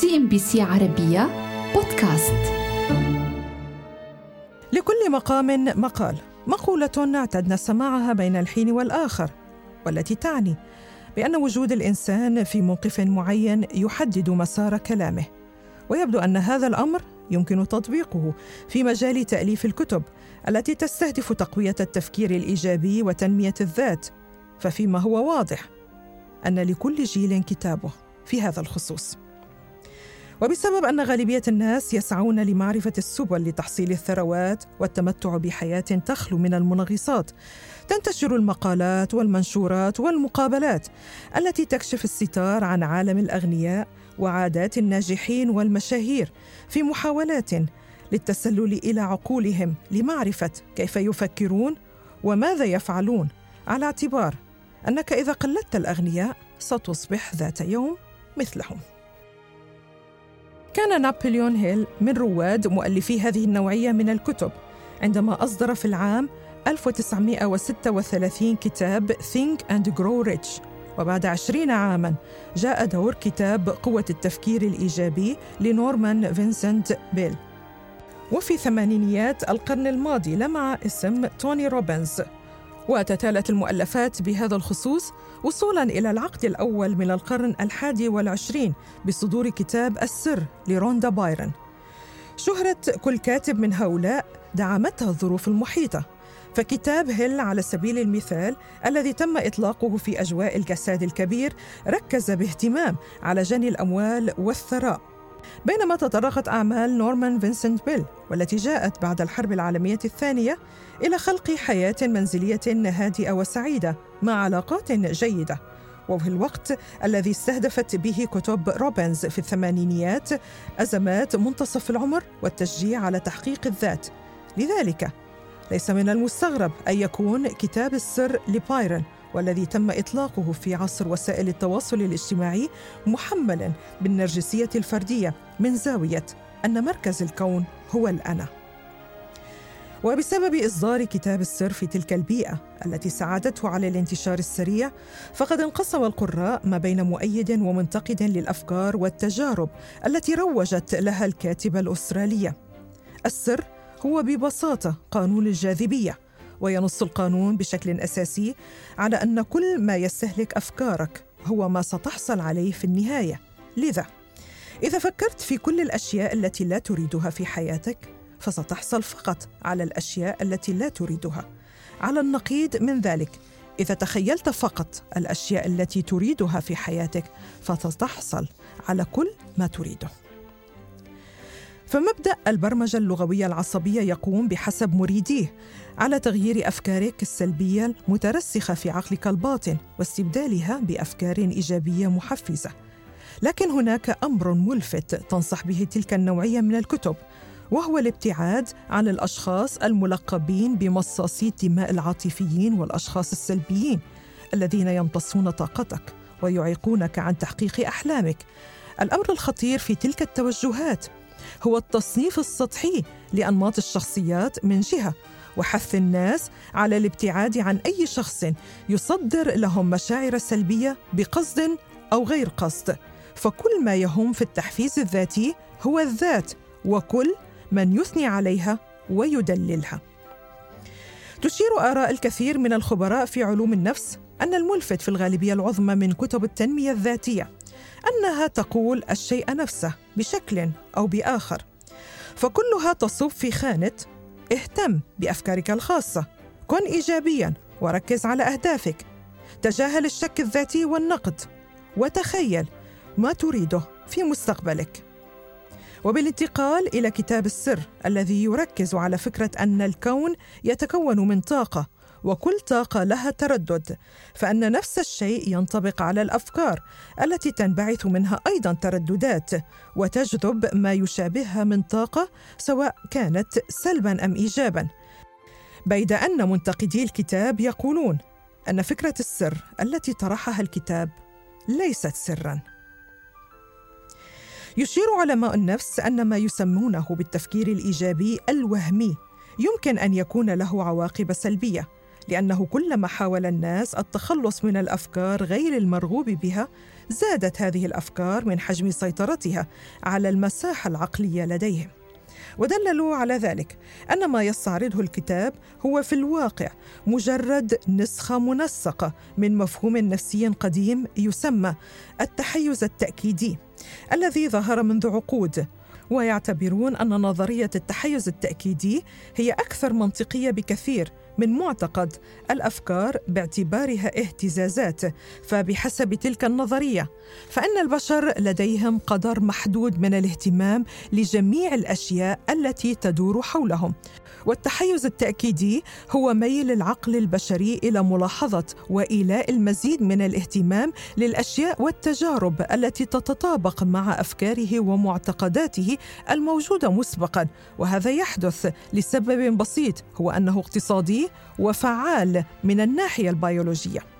CNBC عربية بودكاست. لكل مقام مقال. مقولة اعتدنا سماعها بين الحين والآخر والتي تعني بأن وجود الإنسان في موقف معين يحدد مسار كلامه. ويبدو أن هذا الأمر يمكن تطبيقه في مجال تأليف الكتب التي تستهدف تقوية التفكير الإيجابي وتنمية الذات. ففيما هو واضح أن لكل جيل كتابه في هذا الخصوص. وبسبب أن غالبية الناس يسعون لمعرفة السبل لتحصيل الثروات والتمتع بحياة تخلو من المنغصات تنتشر المقالات والمنشورات والمقابلات التي تكشف الستار عن عالم الأغنياء وعادات الناجحين والمشاهير في محاولات للتسلل إلى عقولهم لمعرفة كيف يفكرون وماذا يفعلون على اعتبار أنك إذا قلدت الأغنياء ستصبح ذات يوم مثلهم. كان نابليون هيل من رواد مؤلفي هذه النوعية من الكتب عندما أصدر في العام 1936 كتاب Think and Grow Rich. وبعد عشرين عاما جاء دور كتاب قوة التفكير الإيجابي لنورمان فينسنت بيل. وفي ثمانينيات القرن الماضي لمع اسم توني روبنز وتتالت المؤلفات بهذا الخصوص وصولا إلى العقد الأول من القرن الحادي والعشرين بصدور كتاب السر لروندا بايرن. شهرة كل كاتب من هؤلاء دعمتها الظروف المحيطة. فكتاب هيل على سبيل المثال الذي تم إطلاقه في أجواء الكساد الكبير ركز باهتمام على جني الأموال والثراء. بينما تطرقت أعمال نورمان فينسنت بيل والتي جاءت بعد الحرب العالمية الثانية إلى خلق حياة منزلية هادئة وسعيدة مع علاقات جيدة. وفي الوقت الذي استهدفت به كتب روبنز في الثمانينيات أزمات منتصف العمر والتشجيع على تحقيق الذات. لذلك ليس من المستغرب أن يكون كتاب السر لبايرن والذي تم إطلاقه في عصر وسائل التواصل الاجتماعي محملا بالنرجسية الفردية من زاوية أن مركز الكون هو الأنا وبسبب إصدار كتاب السر في تلك البيئة التي ساعدته على الانتشار السريع فقد انقسم القراء ما بين مؤيد ومنتقد للأفكار والتجارب التي روجت لها الكاتبة الأسترالية. السر هو ببساطة قانون الجاذبية وينص القانون بشكل أساسي على أن كل ما يستهلك أفكارك هو ما ستحصل عليه في النهاية. لذا إذا فكرت في كل الأشياء التي لا تريدها في حياتك فستحصل فقط على الأشياء التي لا تريدها. على النقيض من ذلك إذا تخيلت فقط الأشياء التي تريدها في حياتك فستحصل على كل ما تريده. فمبدأ البرمجة اللغوية العصبية يقوم بحسب مريديه على تغيير أفكارك السلبية المترسخة في عقلك الباطن واستبدالها بأفكار إيجابية محفزة. لكن هناك أمر ملفت تنصح به تلك النوعية من الكتب وهو الابتعاد عن الأشخاص الملقبين بمصاصي الدماء العاطفيين والأشخاص السلبيين الذين يمتصون طاقتك ويعيقونك عن تحقيق أحلامك. الأمر الخطير في تلك التوجهات هو التصنيف السطحي لأنماط الشخصيات من جهة وحث الناس على الابتعاد عن أي شخص يصدر لهم مشاعر سلبية بقصد أو غير قصد. فكل ما يهم في التحفيز الذاتي هو الذات وكل من يثني عليها ويدللها. تشير آراء الكثير من الخبراء في علوم النفس أن الملفت في الغالبية العظمى من كتب التنمية الذاتية. أنها تقول الشيء نفسه بشكل أو بآخر. فكلها تصب في خانة. اهتم بأفكارك الخاصة. كن ايجابيا وركز على أهدافك. تجاهل الشك الذاتي والنقد. وتخيل ما تريده في مستقبلك. وبالانتقال إلى كتاب السر الذي يركز على فكرة أن الكون يتكون من طاقة وكل طاقة لها تردد فأن نفس الشيء ينطبق على الأفكار التي تنبعث منها أيضا ترددات وتجذب ما يشابهها من طاقة سواء كانت سلبا أم ايجابا. بيد أن منتقدي الكتاب يقولون أن فكرة السر التي طرحها الكتاب ليست سرا. يشير علماء النفس أن ما يسمونه بالتفكير الإيجابي الوهمي يمكن أن يكون له عواقب سلبية لأنه كلما حاول الناس التخلص من الأفكار غير المرغوب بها زادت هذه الأفكار من حجم سيطرتها على المساحة العقلية لديهم. ودللوا على ذلك أن ما يستعرضه الكتاب هو في الواقع مجرد نسخة منسقة من مفهوم نفسي قديم يسمى التحيز التأكيدي الذي ظهر منذ عقود. ويعتبرون أن نظرية التحيز التأكيدي هي أكثر منطقية بكثير من معتقد الأفكار باعتبارها اهتزازات فبحسب تلك النظرية فإن البشر لديهم قدر محدود من الاهتمام لجميع الأشياء التي تدور حولهم. والتحيز التأكيدي هو ميل العقل البشري إلى ملاحظة وإيلاء المزيد من الاهتمام للأشياء والتجارب التي تتطابق مع أفكاره ومعتقداته الموجودة مسبقا. وهذا يحدث لسبب بسيط هو أنه اقتصادي وفعال من الناحية البيولوجية.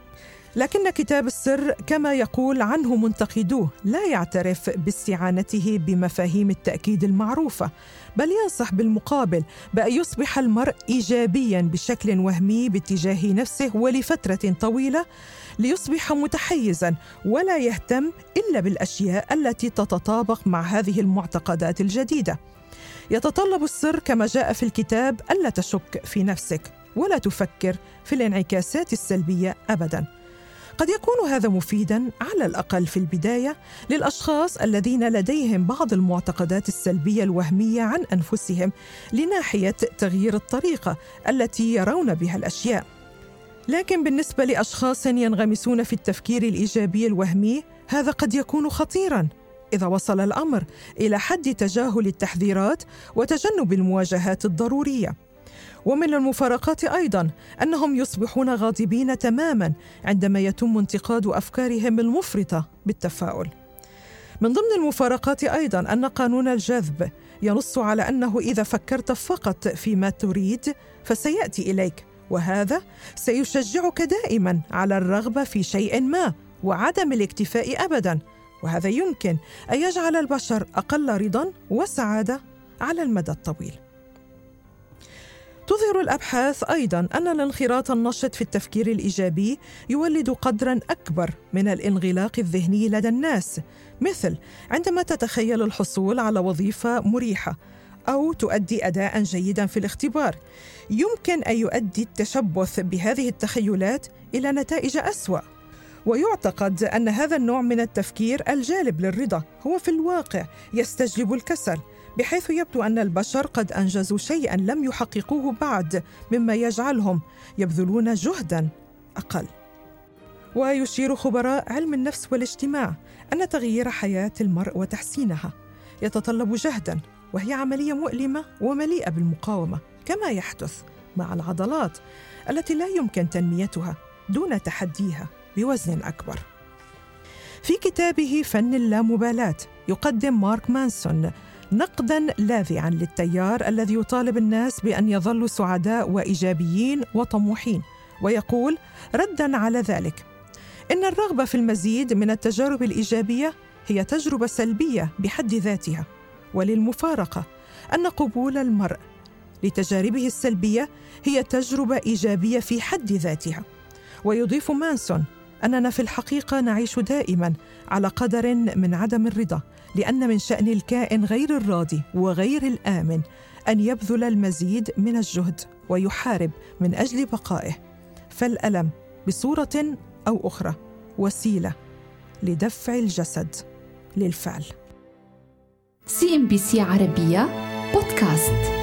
لكن كتاب السر كما يقول عنه منتقدوه لا يعترف باستعانته بمفاهيم التأكيد المعروفة بل ينصح بالمقابل بأن يصبح المرء ايجابيا بشكل وهمي باتجاه نفسه ولفترة طويلة ليصبح متحيزا ولا يهتم إلا بالأشياء التي تتطابق مع هذه المعتقدات الجديدة. يتطلب السر كما جاء في الكتاب ألا تشك في نفسك ولا تفكر في الانعكاسات السلبية ابدا. قد يكون هذا مفيدا على الأقل في البداية للأشخاص الذين لديهم بعض المعتقدات السلبية الوهمية عن أنفسهم لناحية تغيير الطريقة التي يرون بها الأشياء. لكن بالنسبة لأشخاص ينغمسون في التفكير الإيجابي الوهمي هذا قد يكون خطيرا. إذا وصل الأمر إلى حد تجاهل التحذيرات وتجنب المواجهات الضرورية. ومن المفارقات أيضا أنهم يصبحون غاضبين تماما عندما يتم انتقاد أفكارهم المفرطة بالتفاؤل. من ضمن المفارقات أيضا أن قانون الجذب ينص على أنه إذا فكرت فقط فيما تريد فسيأتي إليك وهذا سيشجعك دائما على الرغبة في شيء ما وعدم الاكتفاء ابدا وهذا يمكن أن يجعل البشر أقل رضا وسعادة على المدى الطويل. تظهر الأبحاث أيضا أن الانخراط النشط في التفكير الإيجابي يولد قدرا أكبر من الانغلاق الذهني لدى الناس مثل عندما تتخيل الحصول على وظيفة مريحة أو تؤدي اداء جيدا في الاختبار. يمكن أن يؤدي التشبث بهذه التخيلات إلى نتائج أسوأ. ويعتقد أن هذا النوع من التفكير الجالب للرضا هو في الواقع يستجلب الكسل بحيث يبدو أن البشر قد أنجزوا شيئا لم يحققوه بعد مما يجعلهم يبذلون جهدا أقل. ويشير خبراء علم النفس والاجتماع أن تغيير حياة المرء وتحسينها يتطلب جهدا وهي عملية مؤلمة ومليئة بالمقاومة كما يحدث مع العضلات التي لا يمكن تنميتها دون تحديها بوزن أكبر. في كتابه فن اللامبالاة يقدم مارك مانسون نقدا لاذعا للتيار الذي يطالب الناس بأن يظلوا سعداء وإيجابيين وطموحين ويقول ردا على ذلك. إن الرغبة في المزيد من التجارب الإيجابية هي تجربة سلبية بحد ذاتها وللمفارقة أن قبول المرء لتجاربه السلبية هي تجربة إيجابية في حد ذاتها. ويضيف مانسون أننا في الحقيقة نعيش دائما على قدر من عدم الرضا لأن من شأن الكائن غير الراضي وغير الآمن أن يبذل المزيد من الجهد ويحارب من أجل بقائه. فالألم بصورة أو أخرى وسيلة لدفع الجسد للفعل. CNBC عربية بودكاست.